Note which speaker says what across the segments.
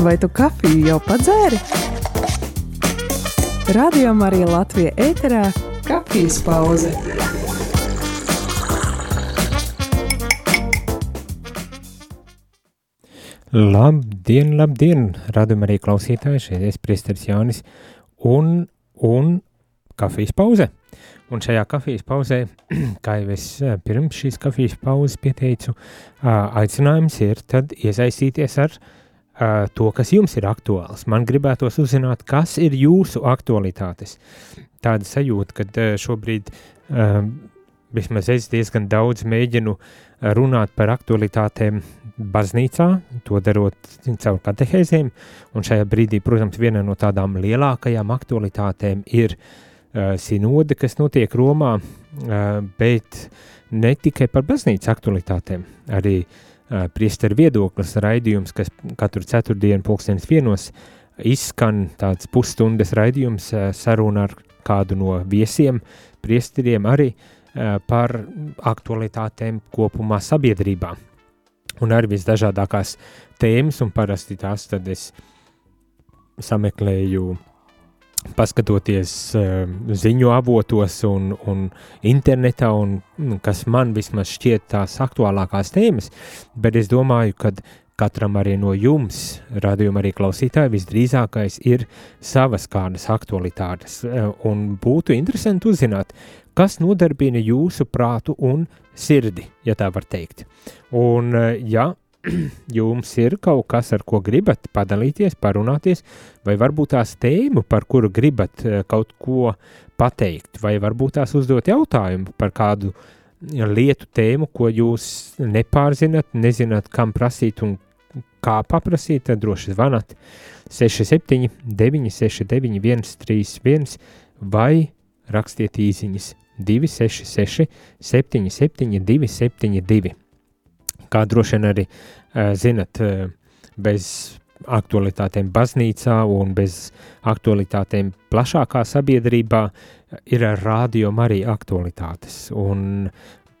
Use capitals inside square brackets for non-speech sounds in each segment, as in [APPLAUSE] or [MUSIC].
Speaker 1: Vai tu kafiju jau padzēri? Radio Marija Latvija ēterā - kafijas pauze.
Speaker 2: Labdien, labdien, radam arī klausītāji, šeit es priesteris Jānis un, un kafijas pauze. Un šajā kafijas pauzē, [CLEARS THROAT] kā jau es eh, pirms šīs kafijas pauzes pieteicu, aicinājums ir tad iesaistīties ar to, kas jums ir aktuāls. Man gribētos uzzināt, kas ir jūsu aktualitātes. Tāda sajūta, ka šobrīd vismaz es diezgan daudz mēģinu runāt par aktualitātēm baznīcā, to darot caur katehēzēm, un šajā brīdī, protams, viena no tādām lielākajām aktualitātēm ir sinode, kas notiek Romā, bet ne tikai par baznīcas aktualitātēm, arī uh, priesteru viedoklis raidījums, kas katru ceturtdienu pulkstenis vienos izskan tāds pusstundas raidījums uh, saruna ar kādu no viesiem, priesteriem arī uh, par aktualitātēm kopumā sabiedrībā. Un arī visdažādākās tēmas, un parasti tās tad es sameklēju, paskatoties uh, ziņu avotos un, un internetā, un nu, kas man vismaz šķiet tās aktuālākās tēmas, bet es domāju, ka katram arī no jums, radījuma arī klausītāji, visdrīzākais ir savas kādas aktualitātes, uh, un būtu interesanti uzzināt, kas nodarbina jūsu prātu un sirdi, ja tā var teikt. Un, eh, ja [CLEARS THROAT] jums ir kaut kas, ar ko gribat padalīties, parunāties, vai varbūt tās tēmu, par kuru gribat eh, kaut ko pateikt, vai varbūt tās uzdot jautājumu par kādu lietu tēmu, ko jūs nepārzinat, nezināt, kam prasīt un kā paprasīt, tad droši zvanat 67 969 131 vai rakstiet īsiņas 266 77 272. Kā droši vien arī zinat, uh, bez aktualitātēm baznīcā un bez aktualitātēm plašākā sabiedrībā ir radio arī aktualitātes. Un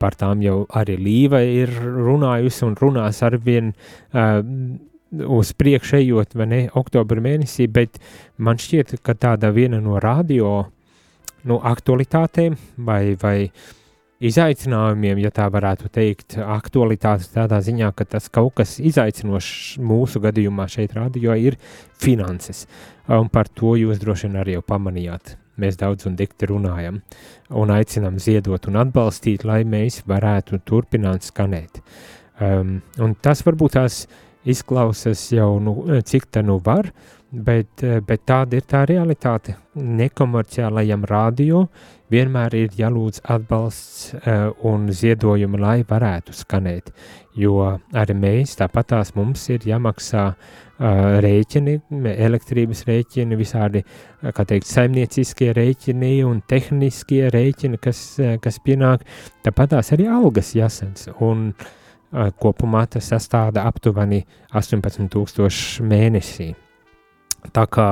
Speaker 2: par tām jau arī Līva ir runājusi un runās arvien uh, uz priekšu ejot, vai ne, oktobra mēnesī, bet man šķiet, ka tāda viena no radio nu, aktualitātēm vai, vai izaicinājumiem, ja tā varētu teikt, aktualitātes tādā ziņā, ka tas kaut kas izaicinošs mūsu gadījumā šeit radio ir finanses. Un par to jūs droši vien arī jau pamanījāt. Mēs daudz un dikti runājam un aicinām ziedot un atbalstīt, lai mēs varētu turpināt skanēt. Um, un tas varbūt tās izklausās jau, nu, cik tā nu var, uh, bet, eh, bet tāda ir tā realitāte. Nekomerciālajam radio vienmēr ir jālūdz atbalsts uh, un ziedojumi, lai varētu skanēt, jo arī mēs, tāpatās mums ir jāmaksā uh, rēķini, elektrības rēķini, visādi, teikt, saimnieciskie rēķini un tehniskie rēķini, kas, kas pienāk, tāpatās arī algas jāsens, un kopumā tas sastāda aptuveni 18 tūkstoši mēnesī. Tā kā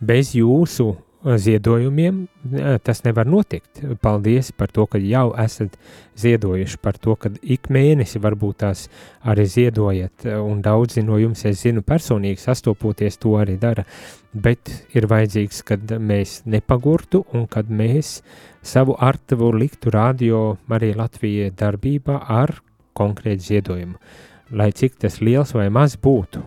Speaker 2: bez jūsu uh, ziedojumiem uh, tas nevar notikt. Paldies par to, ka jau esat ziedojuši, par to, ka ik mēnesi varbūt tās arī ziedojat, uh, un daudzi no jums, es zinu, personīgi sastopoties to arī dara, bet ir vajadzīgs, kad mēs nepagurtu un kad mēs savu artavu liktu radio Marija Latvija darbībā ar konkrētu ziedojumu lai cik tas liels vai maz būtu.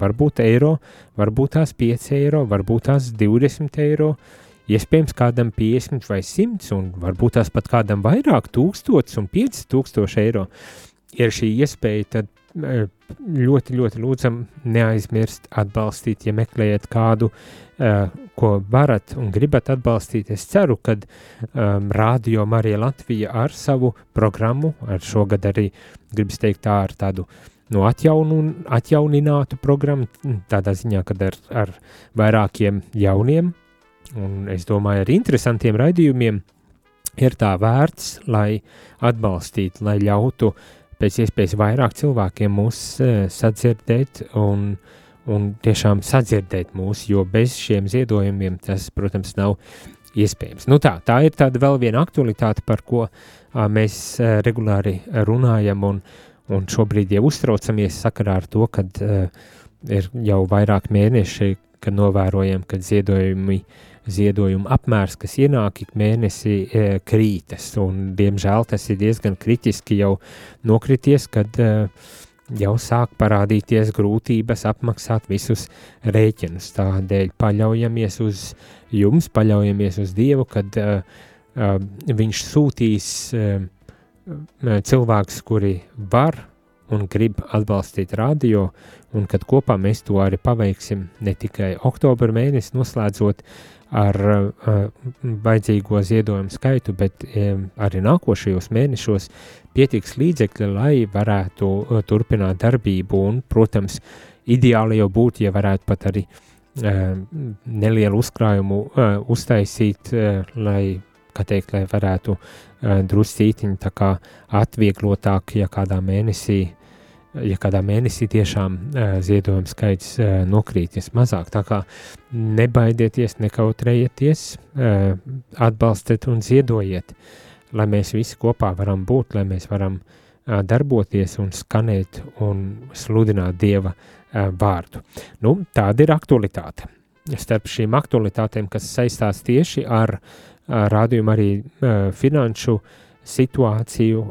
Speaker 2: Varbūt eiro, varbūt tās 5 eiro, varbūt tās 20 eiro, iespējams kādam 50 vai 100, un varbūt tās pat kādam vairāk, 1000 un 5000 eiro. Ir šī iespēja, tad ļoti, ļoti lūdzam neaizmirst atbalstīt, ja meklējat kādu, ko varat un gribat atbalstīt. Es ceru, ka um, Rādio Marija Latvija ar savu programmu, ar šogad arī, gribas teikt tā, ar tādu no atjaunu, atjauninātu programmu, tādā ziņā, kad ar, ar vairākiem jauniem un es domāju ar interesantiem raidījumiem, ir tā vērts, lai atbalstītu, lai ļautu uh, pēc iespējas vairāk cilvēkiem mūs uh, sadzirdēt un, un tiešām sadzirdēt mūs, jo bez šiem ziedojumiem tas, protams, nav iespējams. Nu tā, tā ir tāda vēl viena aktualitāte, par ko uh, mēs uh, regulāri runājam un, un šobrīd jau uztraucamies sakarā ar to, kad uh, ir jau vairāk mēneši, kad novērojam, ka ziedojumi, ziedojumu apmērs, kas ienāk ik mēnesi, e, krītas, un diemžēl tas ir diezgan kritiski jau nokrities, kad e, jau sāk parādīties grūtības apmaksāt visus rēķinus. Tādēļ paļaujamies uz jums, paļaujamies uz Dievu, kad uh, uh, Viņš sūtīs uh, cilvēkus, kuri var un grib atbalstīt radio, un kad kopā mēs to arī paveiksim ne tikai oktobra mēnesi noslēdzot ar uh, vajadzīgo ziedojumu skaitu, bet arī nākošajos mēnešos pietiks līdzekļi, lai varētu uh, turpināt darbību, un, protams, ideāli jau būtu, ja varētu pat arī nelielu uzkrājumu uh, uztaisīt, lai, teikt, lai varētu kā atvieglotāk, ja kādā mēnesī ja kādā mēnesī tiešām ziedojuma skaits nokrīties mazāk. Tā kā nebaidieties, nekautrējieties, atbalstiet un ziedojiet, lai mēs visi kopā varam būt, lai mēs varam darboties un skanēt un sludināt Dieva vārdu. Nu, tāda ir aktualitāte. Starp šīm aktualitātēm, kas saistās tieši ar rādījumu arī finanšu situāciju,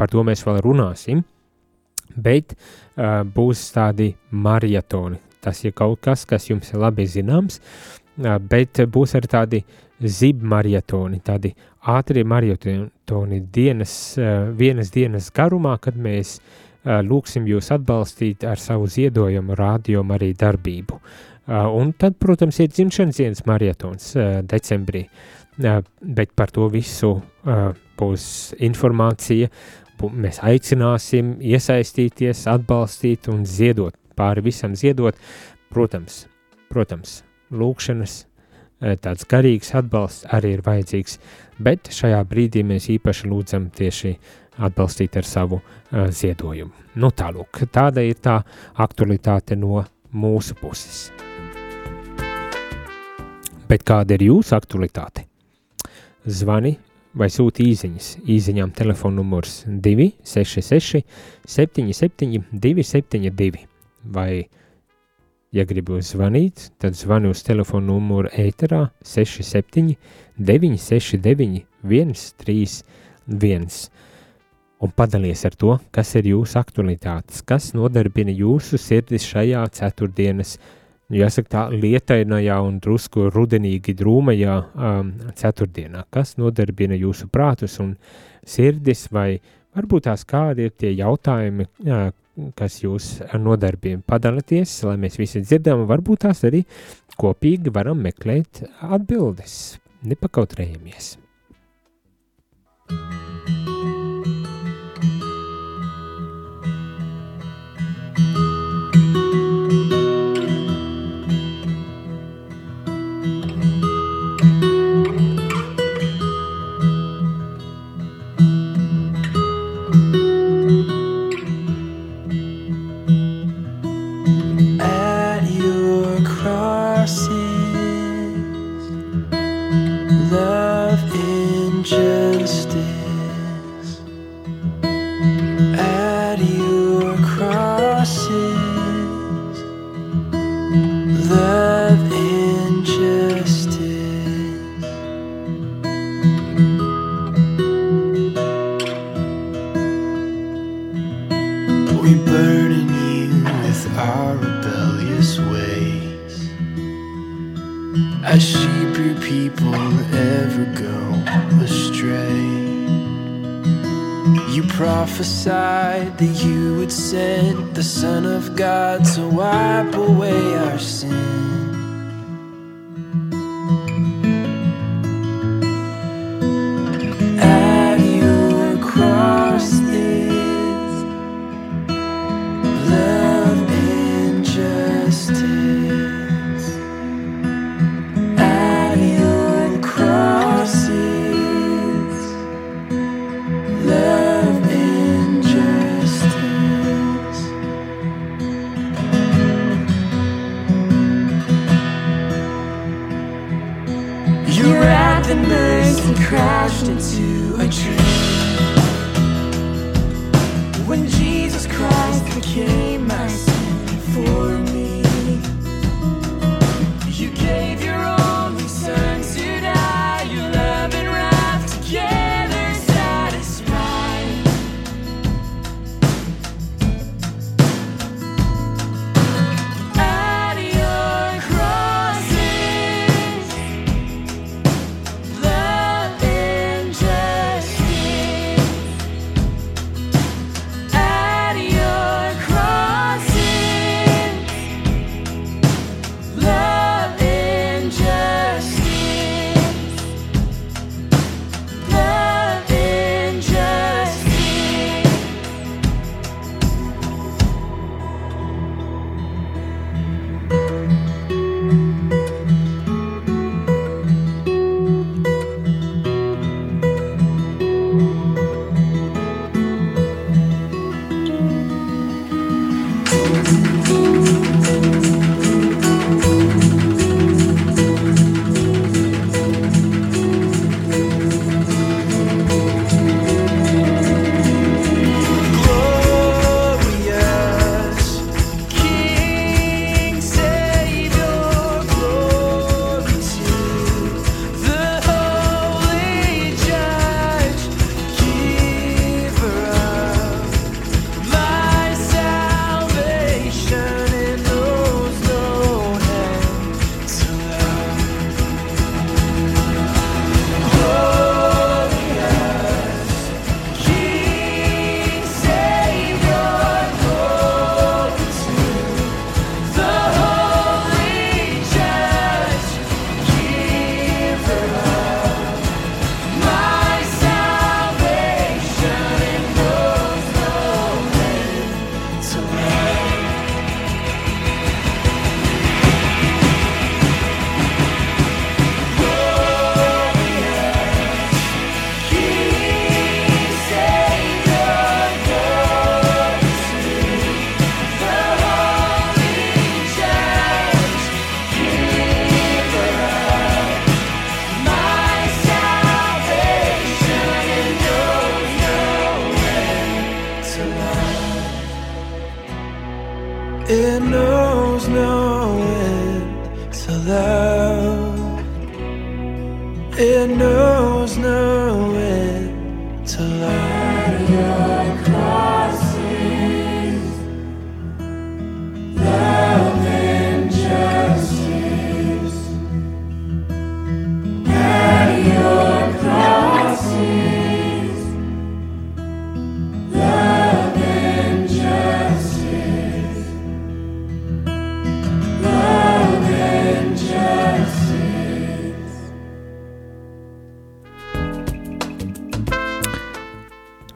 Speaker 2: par to mēs vēl runāsim bet uh, būs tādi maratoni. Tas ir kaut kas, kas jums ir labi zināms, uh, bet būs arī tādi zibmaratoni, tādi ātrie maratoni dienas, uh, vienas dienas garumā, kad mēs uh, lūksim jūs atbalstīt ar savu ziedojumu, rādījumu arī darbību. Uh, un tad, protams, ir dzimšanas dienas maratons uh, decembrī, uh, bet par to visu uh, būs informācija mēs aicināsim iesaistīties, atbalstīt un ziedot, pāri visam ziedot. Protams, protams lūkšanas, eh, tāds garīgs atbalsts arī ir vajadzīgs, bet šajā brīdī mēs īpaši lūdzam tieši atbalstīt ar savu uh, ziedojumu. Nu tālūk, tāda ir tā aktualitāte no mūsu puses. Bet kāda ir jūsu aktualitāte? Zvani vai sūti īsiņas. Īsiņām telefona numurs 266, 77, 272. Vai, ja gribu zvanīt, tad zvani uz telefona numuru ēterā 67, 969, 131. Un padalies ar to, kas ir jūsu aktualitātes, kas nodarbina jūsu sirdis šajā ceturtdienas jāsaka, tā lietainajā un drusku rudenīgi drūmajā um, ceturtdienā, kas nodarbina jūsu prātus un sirdis, vai varbūt tās kādi ir tie jautājumi, jā, kas jūs nodarbina. Padalieties, lai mēs visi dzirdam, varbūt tās arī kopīgi varam meklēt atbildes. Nepakautrējamies! thank you crosses.
Speaker 3: Prophesied that you would send the Son of God to wipe away our sin. secure It knows no end to love. It knows no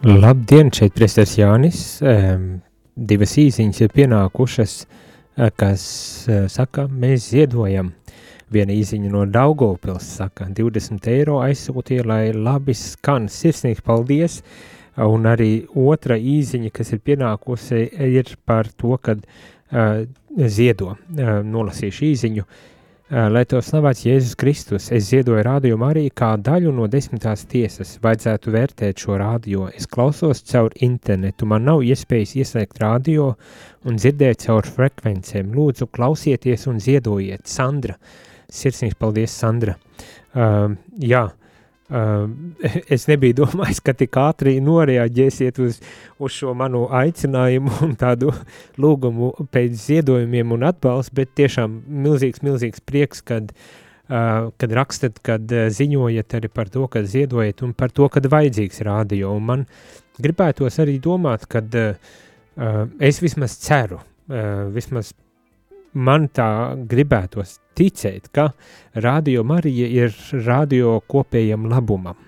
Speaker 2: Labdien, šeit priesteris Jānis. Divas īsiņas ir pienākušas, eh, kas uh, saka, mēs ziedojam. Viena īsiņa no Daugavpils saka, 20 eiro aizsūtīja, lai labi skan. Sirsnīgi paldies! Un arī otra īsiņa, kas ir pienākusi, ir par to, kad uh, ziedo. Uh, nolasīšu īsiņu. Uh, Lai to slavēts Jēzus Kristus, es ziedoju rādījumu arī kā daļu no desmitās tiesas. Vajadzētu vērtēt šo rādio. Es klausos caur internetu, man nav iespējas ieslēgt rādio un dzirdēt caur frekvencēm. Lūdzu, klausieties un ziedojiet. Sandra, sirsnīgs paldies, Sandra. Uh, jā, [LAUGHS] es nebiju domājis, ka tik ātri noreaģēsiet uz, uz šo manu aicinājumu un tādu lūgumu pēc ziedojumiem un atbalstu, bet tiešām milzīgs, milzīgs prieks, kad, kad rakstat, kad ziņojat arī par to, ka ziedojat un par to, kad vajadzīgs rādio. Un man gribētos arī domāt, kad es vismaz ceru, vismaz man tā gribētos ticēt, ka radio Marija ir radio kopējam labumam.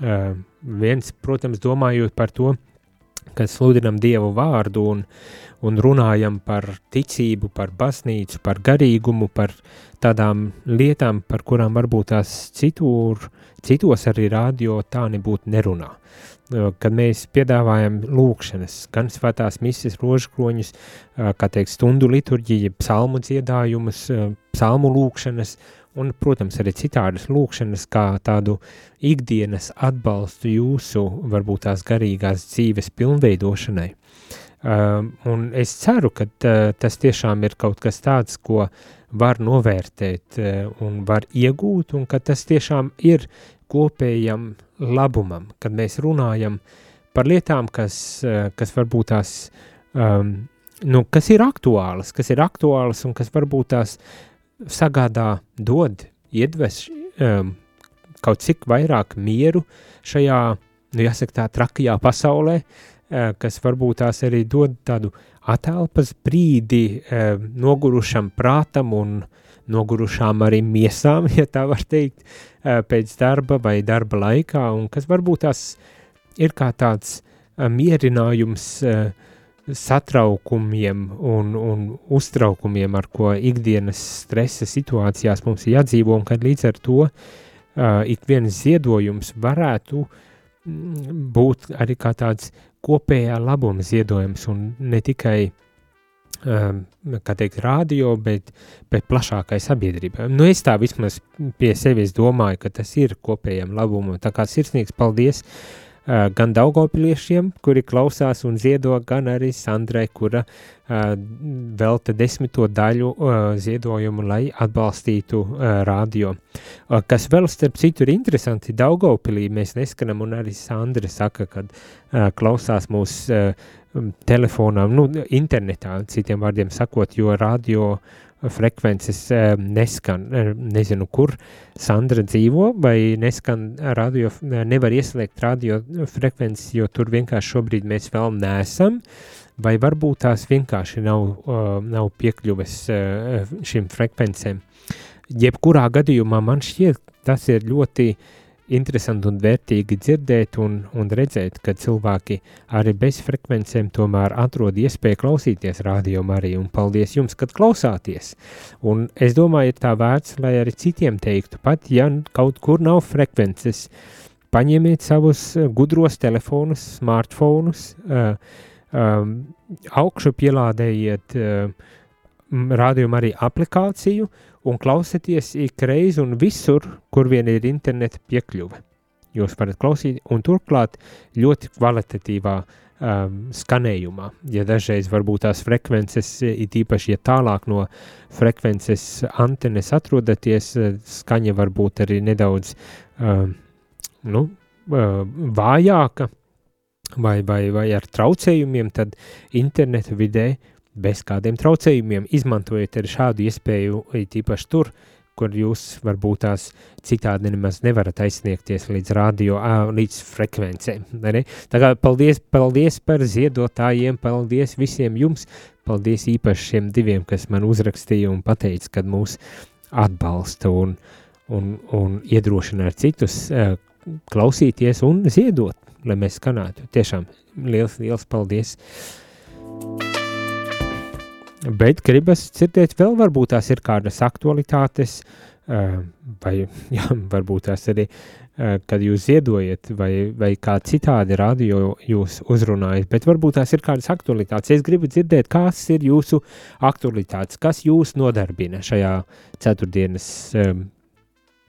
Speaker 2: Uh, viens, protams, domājot par to, kad sludinam Dievu vārdu un, un runājam par ticību, par baznīcu, par garīgumu, par tādām lietām, par kurām varbūt tās citur, citos arī radio tā nebūtu nerunā kad mēs piedāvājam lūkšanas, gan svētās misijas rožkroņus, kā teikt, stundu liturģija, psalmu dziedājumus, psalmu lūkšanas, un, protams, arī citādas lūkšanas, kā tādu ikdienas atbalstu jūsu, varbūt tās garīgās dzīves pilnveidošanai. Un es ceru, ka tas tiešām ir kaut kas tāds, ko var novērtēt un var iegūt, un ka tas tiešām ir kopējam labumam, kad mēs runājam par lietām, kas, eh, kas varbūt tās, um, nu, kas ir aktuālas, kas ir aktuālas un kas varbūt tās sagādā dod, iedves um, kaut cik vairāk mieru šajā, nu, jāsaka tā, trakajā pasaulē, uh, kas varbūt tās arī dod tādu atelpas brīdi uh, nogurušam prātam un nogurušām arī miesām, [LAUGHS] ja tā var teikt, uh, pēc darba vai darba laikā, un kas varbūt tās ir kā tāds mierinājums satraukumiem un, un uztraukumiem, ar ko ikdienas stresa situācijās mums ir jādzīvo, un kad līdz ar to ik viens ziedojums varētu būt arī kā tāds kopējā labuma ziedojums un ne tikai uh, kā teikt, rādio, bet, bet plašākai sabiedrībai. Nu, es tā vismaz pie sevis domāju, ka tas ir kopējam labumam. Tā kā sirsnīgs paldies uh, gan Daugavpiliešiem, kuri klausās un ziedo, gan arī Sandrai, kura uh, velta desmito daļu uh, ziedojumu, lai atbalstītu. Uh, kas vēl starp citu ir interesanti, Daugavpilī mēs neskanam, un arī Sandra saka, kad klausās mūs Um, telefonām, nu, internetā, citiem vārdiem sakot, jo radio frekvences um, neskan, eh, nezinu, kur Sandra dzīvo, vai neskan radio, nevar ieslēgt radio frekvences, jo tur vienkārši šobrīd mēs vēl neesam, vai varbūt tās vienkārši nav, uh, nav piekļuves uh, šim frekvencēm. Jebkurā gadījumā man šķiet, tas ir ļoti uh, interesanti un vērtīgi dzirdēt un, un redzēt, ka cilvēki arī bez frekvencēm tomēr atrod iespēju klausīties rādījumu arī, un paldies jums, kad klausāties. Un es domāju, ir tā vērts, lai arī citiem teiktu, pat ja kaut kur nav frekvences, paņemiet savus eh, gudros telefonus, smartfonus, uh, um, augšu pielādējiet uh, rādījumu arī aplikāciju, uh, un klausieties ik reizi un visur, kur vien ir interneta piekļuve. Jūs varat klausīt, un turklāt ļoti kvalitatīvā um, skanējumā. Ja dažreiz varbūt tās frekvences, it īpaši, ja tālāk no frekvences antenes atrodaties, skaņa varbūt arī nedaudz um, nu, uh, vājāka vai, vai, vai ar traucējumiem, tad interneta vidē bez kādiem traucējumiem izmantojiet arī šādu iespēju, īpaši tur, kur jūs varbūt tās citādi nemaz nevarat aizsniegties līdz radio, līdz frekvencēm. Tā kā paldies, paldies par ziedotājiem, paldies visiem jums, paldies īpaši šiem diviem, kas man uzrakstīja un pateica, kad mūs atbalsta un, un, un iedrošina ar citus klausīties un ziedot, lai mēs skanētu. Tiešām liels, liels paldies! Thank you Bet gribas dzirdēt, vēl varbūt tās ir kādas aktualitātes, vai [LAUGHS] jā, varbūt tās arī, kad jūs ziedojat, vai, vai kā citādi radio jūs uzrunājat, bet varbūt tās ir kādas aktualitātes. Es gribu dzirdēt, kas ir jūsu aktualitātes, kas jūs nodarbina šajā ceturtdienas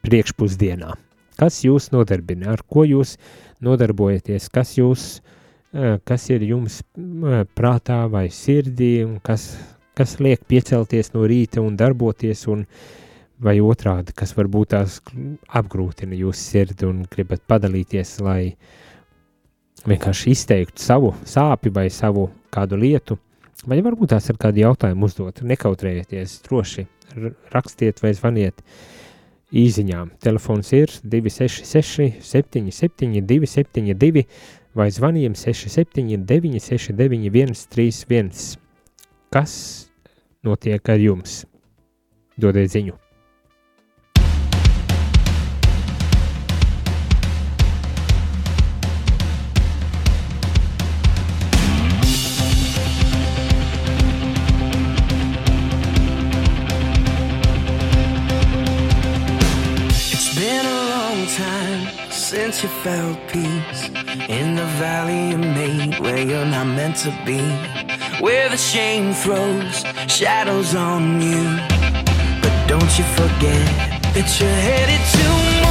Speaker 2: priekšpusdienā. Kas jūs nodarbina, ar ko jūs nodarbojaties, kas jūs, kas ir jums prātā vai sirdī, un kas, kas liek piecelties no rīta un darboties, un, vai otrādi, kas varbūt tās apgrūtina jūsu sirdi un gribat padalīties, lai vienkārši izteiktu savu sāpi vai savu kādu lietu, vai varbūt tās ir kādi jautājumi uzdot, nekautrējieties, droši rakstiet vai zvaniet īziņām. Telefons ir 266 77 272 vai zvanījam 67 969 131. Kas notiek ar jums? Dodiet ziņu!
Speaker 3: since you felt peace in the valley you made where you're not meant to be where the shame throws shadows on you. But don't you forget that you're headed to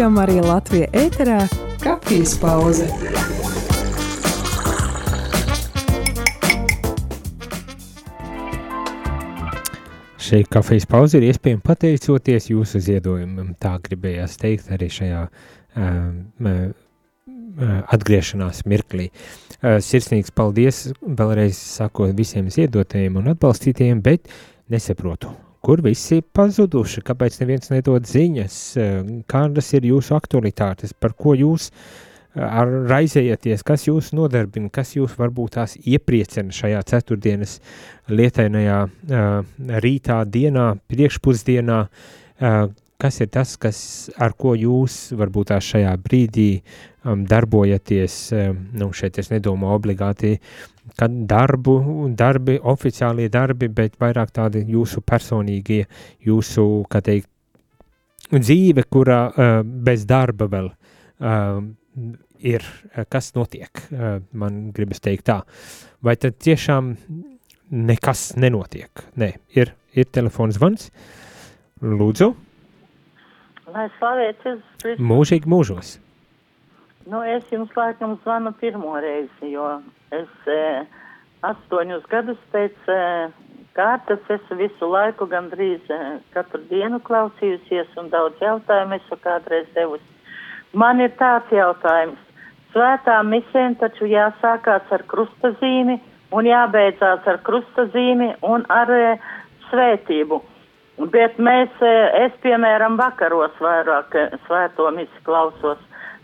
Speaker 1: Radio Marija Latvija ēterā - kafijas pauze.
Speaker 2: Šī kafijas pauze ir iespējama pateicoties jūsu ziedojumam. Tā gribējās teikt arī šajā um, atgriešanās mirklī. Sirsnīgs paldies vēlreiz sakot visiem ziedotējiem un atbalstītājiem, bet nesaprotu, kur visi pazuduši, kāpēc neviens nedod ziņas, eh, kādas ir jūsu aktualitātes, par ko jūs eh, raizējaties, kas jūs nodarbina, kas jūs varbūt tās iepriecina šajā ceturtdienas lietainajā uh, rītā, dienā, priekšpusdienā, kas ir tas, kas, ar ko jūs varbūt šajā brīdī um, darbojaties, um, nu šeit es nedomāju obligāti kad darbu, darbi, oficiālie darbi, bet vairāk tādi jūsu personīgie, jūsu, kā teikt, dzīve, kurā uh, bez darba vēl uh, ir, kas notiek, uh, man gribas teikt tā. Vai tad tiešām nekas nenotiek? Nē, ir, ir telefons zvans. Lūdzu.
Speaker 4: Lai slavēts Kristus.
Speaker 2: Mūžīgi mūžos.
Speaker 4: Nu, es jums laikam zvanu pirmo reizi, jo Es e, astoņus gadus pēc e, kārtas esmu visu laiku gandrīz e, katru dienu klausījusies un daudz jautājumu esmu kādreiz devusi. Man ir tāds jautājums. Svētā misēm taču jāsākās ar krustazīmi un jābeidzās ar krustazīmi un ar e, svētību. Bet mēs, e, es piemēram vakaros vairāk e, svēto misi klausos.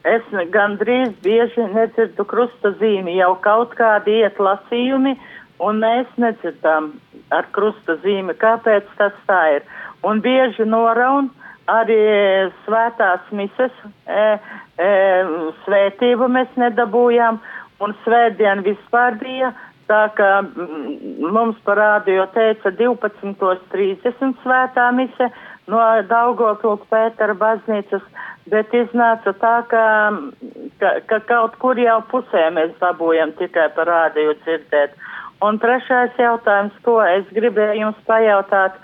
Speaker 4: Es gandrīz bieži nedzirdu krusta zīmi, jau kaut kādi iet lasījumi, un mēs nedzirdām ar krusta zīmi, kāpēc tas tā ir. Un bieži noraun arī svētās mises, e, e, svētību mēs nedabūjām, un svētdien vispār bija tā, ka mm, mums parādīja, teica 12.30 svētā mise no Daugopilku Pētera baznīcas Bet iznāca tā, ka, ka, ka kaut kur jau pusē mēs dabūjam tikai par rādīju dzirdēt. Un trešais jautājums, ko es gribēju jums pajautāt,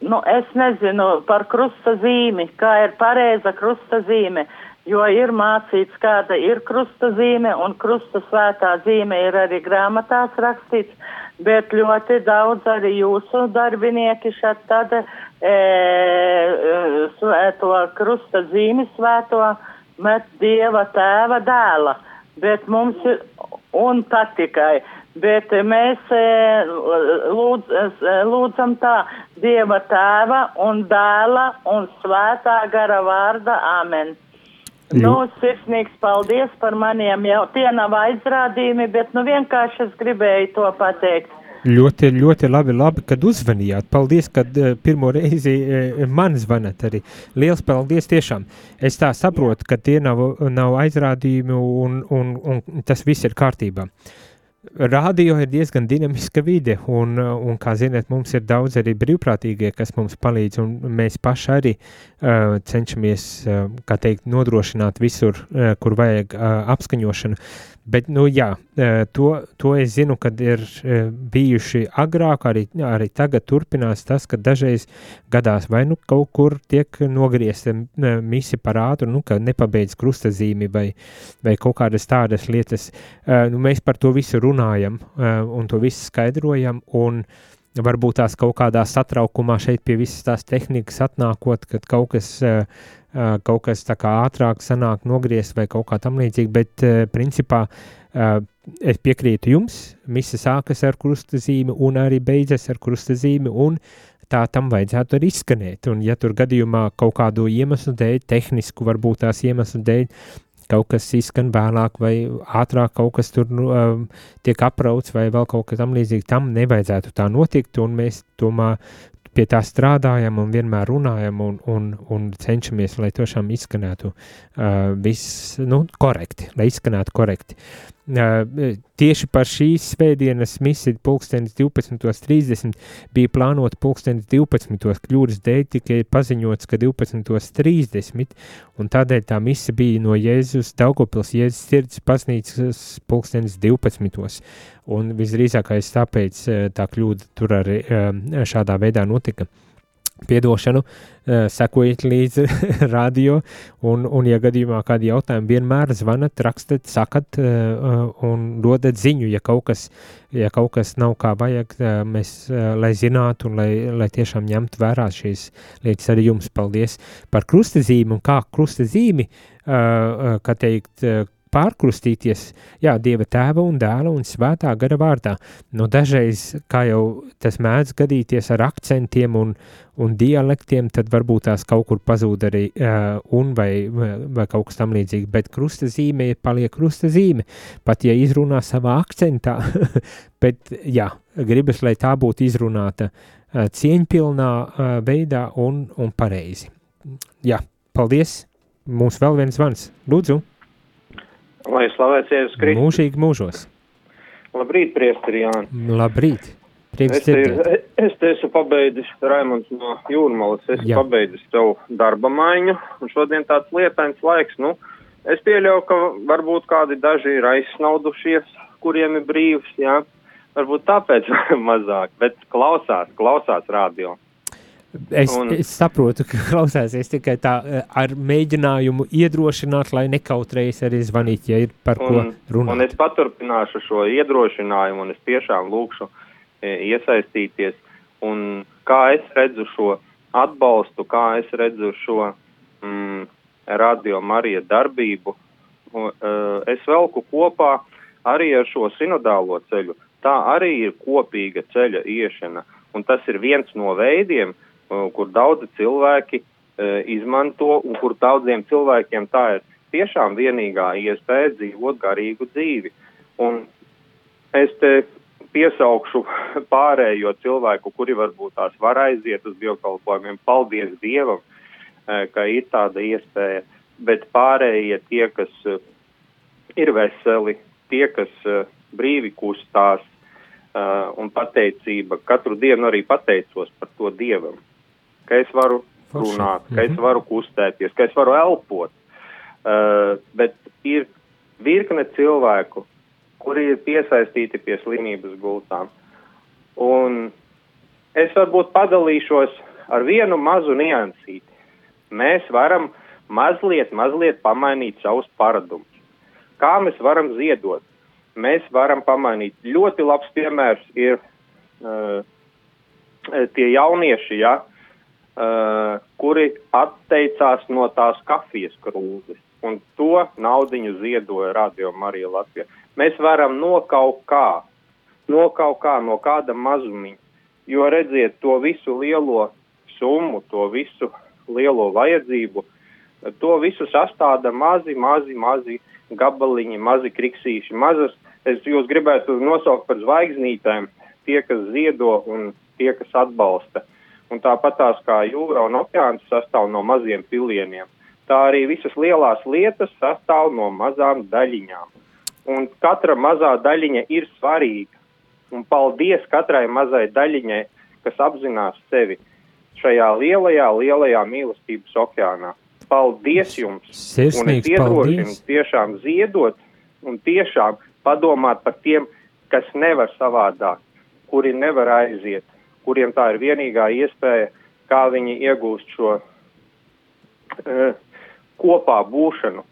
Speaker 4: nu, es nezinu par krusta zīmi, kā ir pareiza krusta zīme, jo ir mācīts, kāda ir krusta zīme, un krusta svētā zīme ir arī grāmatās rakstīts, bet ļoti daudz arī jūsu darbinieki šeit tad e, svēto krusta zīmi svēto met Dieva tēva dēla, bet mums ir, un tā tikai, bet mēs e, lūdz, e, lūdzam tā Dieva tēva un dēla un svētā gara vārda amen. Nu, sirsnīgs paldies par maniem jau, tie nav aizrādījumi, bet nu vienkārši es gribēju to pateikt.
Speaker 2: Ļoti, ļoti labi, labi, kad uzvanījāt. Paldies, kad uh, pirmo reizi uh, man zvanat arī. Liels paldies tiešām. Es tā saprotu, ka tie nav, nav aizrādījumi un, un, un tas viss ir kārtībā. Radio ir diezgan dinamiska vide, un, un, kā zināt, mums ir daudz arī brīvprātīgie, kas mums palīdz, un mēs paši arī uh, cenšamies, uh, kā teikt, nodrošināt visur, uh, kur vajag uh, apskaņošanu. Uh, Bet, nu, jā, to, to es zinu, kad ir bijuši agrāk, arī, arī tagad turpinās tas, ka dažreiz gadās vai nu kaut kur tiek nogriezta misi par ātru, nu, ka nepabeidz krustazīmi vai, vai kaut kādas tādas lietas. Nu, mēs par to visu runājam un to visu skaidrojam, un varbūt tās kaut kādā satraukumā šeit pie visas tās tehnikas atnākot, kad kaut kas kaut kas tā kā ātrāk sanāk nogriezt vai kaut kā tam līdzīgi, bet principā es piekrītu jums, mise sākas ar krustazīmi un arī beidzas ar krustazīmi un tā tam vajadzētu arī izskanēt, un ja tur gadījumā kaut kādu iemeslu dēļ, tehnisku varbūt tās iemeslu dēļ, kaut kas izskan vēlāk vai ātrāk kaut kas tur nu, um, tiek aprauts vai vēl kaut kas tam līdzīgi, tam nevajadzētu tā notikt, un mēs tomēr pie tā strādājam un vienmēr runājam un, un, un cenšamies, lai tiešām izskanētu uh, viss nu, korekti, lai izskanētu korekti. Tieši par šīs svētdienas misiju pulkstenis 12.30 bija plānota pulkstenis 12. kļūdas dēļ tikai paziņots, ka 12.30 un tādēļ tā misija bija no Jēzus Daugopils Jēzus sirds pasnīcas pulkstenis 12. Un visdrīzākais tāpēc tā kļūda tur arī šādā veidā notika. Piedošanu, uh, sekojiet līdzi [LAUGHS] radio, un, un, ja gadījumā kādi jautājumi vienmēr zvanat, rakstat, sakat uh, un dodat ziņu, ja kaut kas, ja kaut kas nav kā vajag, mēs, lai zinātu un lai, lai tiešām ņemtu vērā šīs lietas arī jums. Paldies par krustazīmi un kā krustazīmi, kā teikt, pārkrustīties, jā, Dieva tēva un dēla un svētā gara vārdā. Nu, dažreiz, kā jau tas mēdz gadīties ar akcentiem un, un dialektiem, tad varbūt tās kaut kur pazūd arī uh, un vai, vai kaut kas tam līdzīgi, bet krusta zīme paliek krusta zīme, pat ja izrunā savā akcentā, [LAUGHS] bet jā, gribas, lai tā būtu izrunāta uh, cieņpilnā uh, veidā un, un pareizi. Jā, paldies! Mums vēl viens zvans. Lūdzu!
Speaker 5: Lai slavēts Jēzus Kristus.
Speaker 2: Mūžīgi mūžos.
Speaker 5: Labrīt, priesteri Jāni.
Speaker 2: Labrīt. Prieks
Speaker 5: Es ir, es te esmu pabeidzis, Raimonds no Jūrmalas, esmu
Speaker 2: Jā.
Speaker 5: pabeidzis savu darba maiņu, un šodien tāds lietains laiks, nu, es pieļauju, ka varbūt kādi daži ir aizsnaudušies, kuriem ir brīvs, jā, varbūt tāpēc [LAUGHS] mazāk, bet klausās, klausās radio.
Speaker 2: Es,
Speaker 5: Un-
Speaker 2: es saprotu, ka [LAUGHS] klausāsies tikai tā eh, ar mēģinājumu iedrošināt, lai nekautrējas arī zvanīt, ja ir par ko
Speaker 5: Un, un
Speaker 2: runāt.
Speaker 5: es paturpināšu šo iedrošinājumu, un es tiešām lūkšu e, iesaistīties. Un kā es redzu šo atbalstu, kā es redzu šo mm, radio Marija darbību, un, uh, es velku kopā arī ar šo sinodālo ceļu. Tā arī ir kopīga ceļa iešana, un tas ir viens no veidiem, kur daudzi cilvēki uh, izmanto, un kur daudziem cilvēkiem tā ir tiešām vienīgā iespēja dzīvot garīgu dzīvi. Un es te piesaukšu pārējo cilvēku, kuri varbūt tās var aiziet uz dievkalpojumiem. Paldies Dievam, eh, ka ir tāda iespēja, bet pārējie tie, kas eh, ir veseli, tie, kas brīvi kustās un pateicība, katru dienu arī pateicos par to Dievam, ka es varu runāt, ka es
Speaker 2: Mhm.
Speaker 5: varu kustēties, ka es varu elpot. Uh, bet ir virkne cilvēku, kuri ir piesaistīti pie slimības gultām. Un es varbūt padalīšos ar vienu mazu niansīti. Mēs varam mazliet, mazliet pamainīt savus paradumus. Kā mēs varam ziedot? Mēs varam pamainīt. Ļoti labs piemērs ir uh, tie jaunieši, ja, uh, kuri atteicās no tās kafijas krūzes. Un to naudiņu ziedoja Radio Marija Latvija. Mēs varam no kaut kā, no kaut kā, no kāda mazumiņa. Jo redziet, to visu lielo summu, to visu lielo vajadzību, to visu sastāda mazi, mazi, mazi gabaliņi, mazi kriksīši, mazas. Es jūs gribētu nosaukt par zvaigznītēm, tie, kas ziedo un tie, kas atbalsta. Un tāpat tās kā jūra un okeāns sastāv no maziem pilieniem, tā arī visas lielās lietas sastāv no mazām daļiņām. Un katra mazā daļiņa ir svarīga. Un paldies katrai mazai daļiņai, kas apzinās sevi šajā lielajā, lielajā mīlestības okeānā. Paldies jums!
Speaker 2: Sirsnīgs paldies!
Speaker 5: tiešām ziedot un tiešām padomāt par tiem, kas nevar savādāk, kuri nevar aiziet, kuriem tā ir vienīgā iespēja, kā viņi iegūst šo uh, kopā būšanu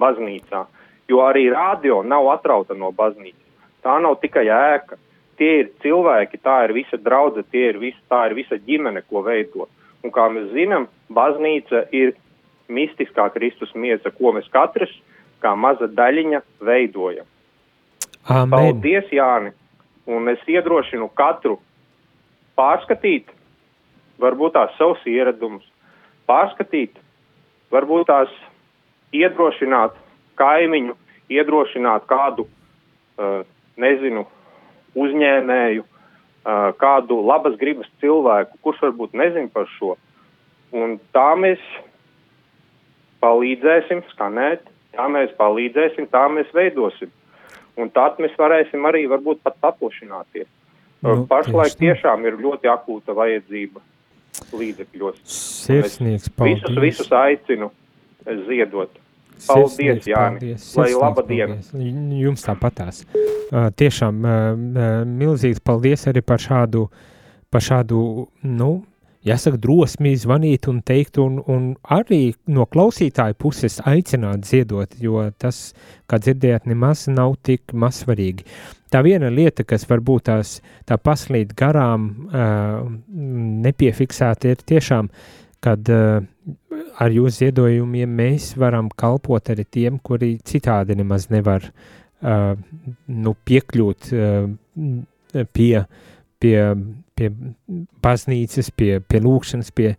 Speaker 5: baznīcā. Jo arī radio nav atrauta no baznīcas. Tā nav tikai ēka. Tie ir cilvēki, tā ir visa draudze, tie ir visa, tā ir visa ģimene, ko veido. Un kā mēs zinām, baznīca ir mistiskā Kristus miesa, ko mēs katrs kā maza daļiņa veidojam.
Speaker 2: Amen!
Speaker 5: Paldies, Jāni! Un es iedrošinu katru pārskatīt, varbūt tās savus ieradumus, pārskatīt, varbūt tās iedrošināt kaimiņu, iedrošināt kādu, nezinu, uzņēmēju, kādu labas gribas cilvēku, kurš varbūt nezin par šo. Un tā mēs palīdzēsim skanēt, tā mēs palīdzēsim, tā mēs veidosim. Un tad mēs varēsim arī varbūt pat paplašināties.
Speaker 2: Nu,
Speaker 5: Nu, Pašlaik
Speaker 2: tieši
Speaker 5: tiešām ir ļoti akūta vajadzība līdzekļos.
Speaker 2: Sirsnīgs
Speaker 5: Visus,
Speaker 2: paldies!
Speaker 5: visus aicinu ziedot. Paldies,
Speaker 2: Sirsnīgs
Speaker 5: Jāni.
Speaker 2: paldies,
Speaker 5: Lai laba diena.
Speaker 2: Jums tāpatās. Uh, tiešām uh, milzīgs paldies arī par šādu, par šādu, nu, jāsaka, drosmi zvanīt un teikt, un, un arī no klausītāja puses aicināt ziedot, jo tas, kā dzirdējāt, nemaz nav tik mazsvarīgi. Tā viena lieta, kas varbūt tās tā paslīd garām, uh, nepiefiksēta, ir tiešām, kad uh, ar jūsu ziedojumiem mēs varam kalpot arī tiem, kuri citādi nemaz nevar uh, nu, piekļūt uh, pie, pie pie baznīcas, pie, pie lūkšanas, pie,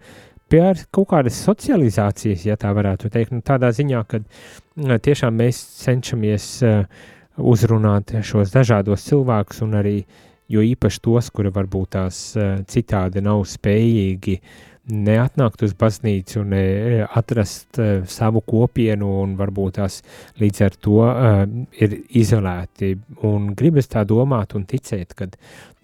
Speaker 2: pie kaut kādas socializācijas, ja tā varētu teikt. Nu, tādā ziņā, ka tiešām mēs cenšamies uzrunāt šos dažādos cilvēkus un arī, jo īpaši tos, kuri varbūt tās citādi nav spējīgi uh, neatnākt uz baznīcu un atrast uh, savu kopienu un varbūt tās līdz ar to uh, ir izolēti. Un gribas tā domāt un ticēt, ka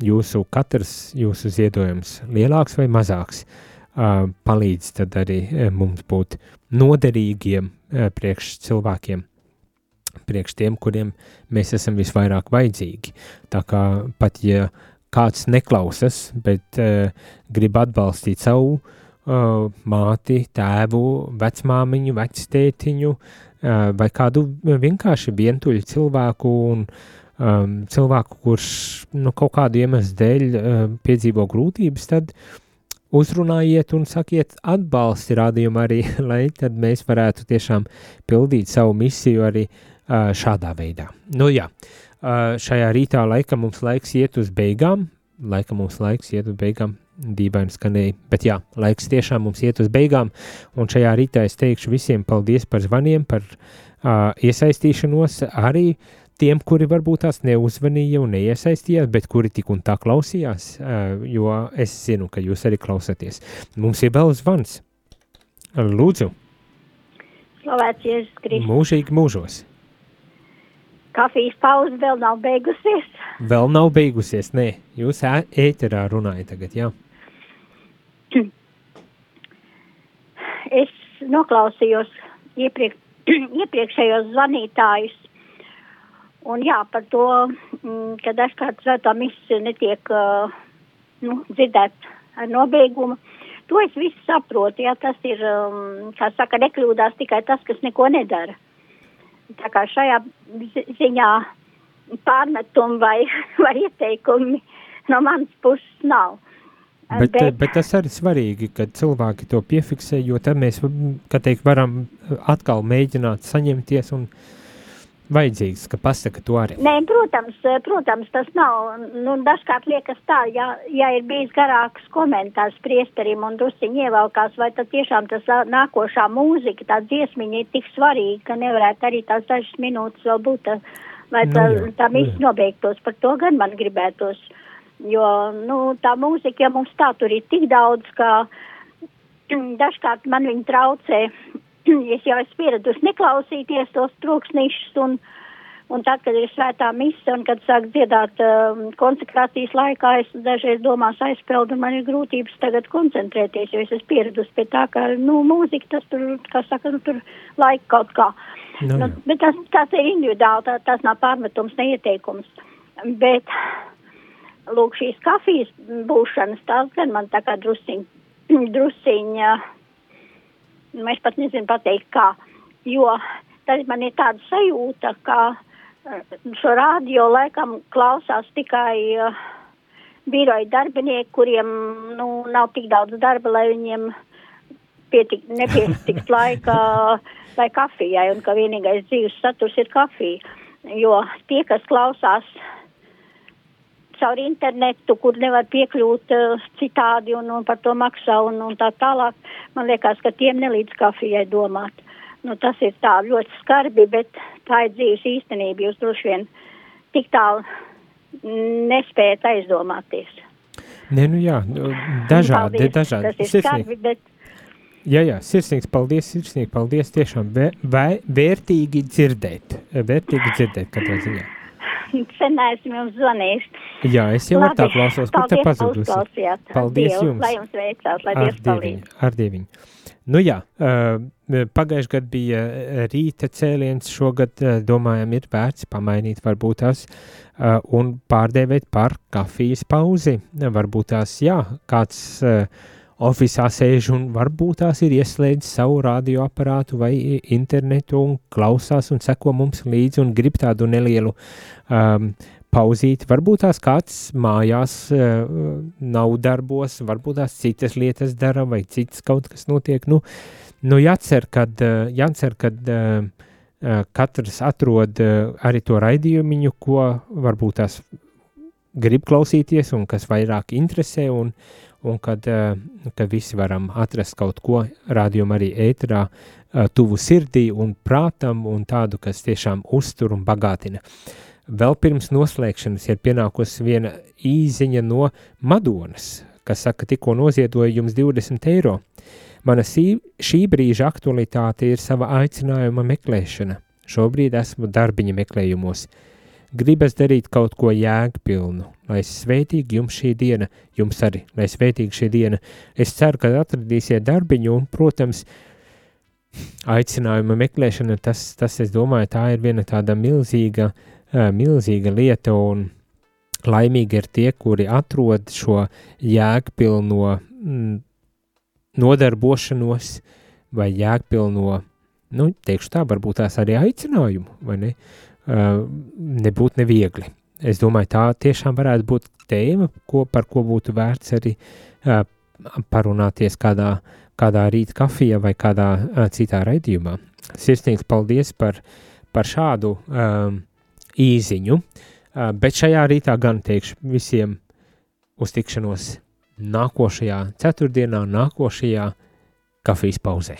Speaker 2: jūsu katrs jūsu ziedojums, lielāks vai mazāks, uh, palīdz tad arī mums būt noderīgiem uh, priekš cilvēkiem priekš tiem, kuriem mēs esam visvairāk vajadzīgi. Tā kā pat ja kāds neklausas, bet uh, grib atbalstīt savu uh, māti, tēvu, vecmāmiņu, vectētiņu uh, vai kādu vienkārši vientuļu cilvēku un um, cilvēku, kurš nu, kaut kādu iemeslu dēļ uh, piedzīvo grūtības, tad uzrunājiet un sakiet atbalsti rādījumu arī, [LAUGHS] lai tad mēs varētu tiešām pildīt savu misiju arī uh, šādā veidā. Nu jā, Uh, šajā rītā laika mums laiks iet uz beigām, laika mums laiks iet uz beigām, dīvaini skanēja, bet jā, laiks tiešām mums iet uz beigām, un šajā rītā es teikšu visiem paldies par zvaniem, par uh, iesaistīšanos, arī tiem, kuri varbūt tās neuzvanīja un neiesaistījās, bet kuri tik un tā klausījās, uh, jo es zinu, ka jūs arī klausaties. Mums ir vēl zvans. Lūdzu.
Speaker 6: Slavēts Jēzus Kristus.
Speaker 2: Mūžīgi mūžos.
Speaker 6: Kafijas pauze vēl nav beigusies.
Speaker 2: Vēl nav beigusies, nē. Jūs ēterā runājat tagad, jā. [CLEARS THROAT]
Speaker 6: Es noklausījos iepriek, [CLEARS THROAT] iepriekšējos zvanītājus. Un jā, par to, mm, ka dažkārt svētā misija netiek uh, nu, dzirdēt ar nobeigumu. To es visu saprotu, jā, tas ir, um, kā saka, nekļūdās tikai tas, kas neko nedara. Tā kā šajā ziņā pārmetumi vai, [LAUGHS] vai ieteikumi no manas puses nav.
Speaker 2: Bet, bet, bet tas arī svarīgi, ka cilvēki to piefiksē, jo tad mēs, kā teikt, varam atkal mēģināt saņemties un uh, vajadzīgs, ka pasaka to arī?
Speaker 6: Nē, protams, protams, tas nav. Nu, dažkārt liekas tā, ja, ja ir bijis garāks komentārs priesterim un drusciņi ievalkās, vai tad tiešām tas nākošā mūzika, tā dziesmiņa ir tik svarīga, ka nevarētu arī tās dažas minūtes vēl būt, lai nu, tā, jā, tā viss nobeigtos. Par to gan man gribētos. Jo, nu, tā mūzika, ja mums tā tur ir tik daudz, ka [CLEARS THROAT] dažkārt man viņa traucē [COUGHS] es jau esmu pieradusi neklausīties tos troksnīšus un, un tad, kad ir svētā mise un kad sāk dziedāt um, konsekrācijas laikā, es dažreiz domās aizpeldu un man ir grūtības tagad koncentrēties, jo es esmu pieradusi pie tā, ka, nu, mūzika tas tur, kā saka, nu, tur laika kaut kā. Nu, nu, bet tas, tas ir individuāli, tā, tas nav pārmetums, neieteikums. Bet, lūk, šīs kafijas būšanas, tās gan man tā kā drusiņ, [CLEARS THROAT] drusiņa. Uh, nu, es pat nezinu pateikt kā, jo tad man ir tāda sajūta, ka eh, šo rādio laikam klausās tikai uh, biroja darbinieki, kuriem, nu, nav tik daudz darba, lai viņiem pietik, nepiestikt laika, lai kafijai, un ka vienīgais dzīves saturs ir kafija, jo tie, kas klausās caur internetu, kur nevar piekļūt uh, citādi un, un par to maksā un, un tā tālāk. Man liekas, ka tiem nelīdz kafijai domāt. Nu, tas ir tā ļoti skarbi, bet tā ir dzīves īstenība. Jūs droši vien tik tālu nespējat aizdomāties.
Speaker 2: Nē, nu jā, nu, dažādi, paldies, dažādi.
Speaker 6: Tas ir sirsnīgi. skarbi, bet.
Speaker 2: Jā, jā, sirsnīgs paldies, sirsnīgi paldies, tiešām vē, vē, vērtīgi dzirdēt, vērtīgi dzirdēt katrā ziņā [LAUGHS]
Speaker 6: sen neesmu jums zvanījis.
Speaker 2: Jā, es jau Labi, tā klausos, kur te pazudusi.
Speaker 6: Paldies
Speaker 2: Dievu, jums.
Speaker 6: Lai jums veicās, lai Dievs palīdz.
Speaker 2: Ar dieviņu. Nu jā, uh, pagājuši gadu bija rīta cēliens, šogad uh, domājam ir vērts pamainīt varbūt tās un pārdēvēt par kafijas pauzi. Varbūt tās, jā, kāds uh, oficiālā sēž un varbūt tās ir ieslēdzis savu radioaparātu vai internetu un klausās un seko mums līdzi un grib tādu nelielu um, pauzīt. Varbūt tās kāds mājās uh, nav darbos, varbūt tās citas lietas dara vai cits kaut kas notiek. Nu, nu jācer, kad, uh, jācer, kad uh, uh, katrs atrod uh, arī to raidījumu, ko varbūt tās grib klausīties un kas vairāk interesē un, un kad, uh, kad visi varam atrast kaut ko rādījumu arī ēterā uh, tuvu sirdī un prātam un tādu, kas tiešām uztur un bagātina. Vēl pirms noslēgšanas ir pienākusi viena īziņa no Madonas, kas saka, tikko noziedoja jums 20 eiro. Mana šī brīža aktualitāte ir sava aicinājuma meklēšana. Šobrīd esmu darbiņa meklējumos. Gribas darīt kaut ko jēgpilnu, lai svētīgi jums šī diena, jums arī, lai svētīgi šī diena. Es ceru, ka atradīsiet darbiņu un, protams, aicinājuma meklēšana, tas, tas, es domāju, tā ir viena tāda milzīga uh, milzīga lieta, un laimīgi ir tie, kuri atrod šo jēgpilno mm, nodarbošanos vai jēgpilno, nu, teikšu tā, varbūt tās arī aicinājumu, vai ne? Uh, nebūt neviegli. Es domāju, tā tiešām varētu būt tēma, ko, par ko būtu vērts arī uh, parunāties kādā, kādā rīta kafijā vai kādā uh, citā raidījumā. Sirsnīgs paldies par, par šādu um, īziņu, bet šajā rītā gan teikšu visiem uz tikšanos nākošajā ceturtdienā, nākošajā kafijas pauzē.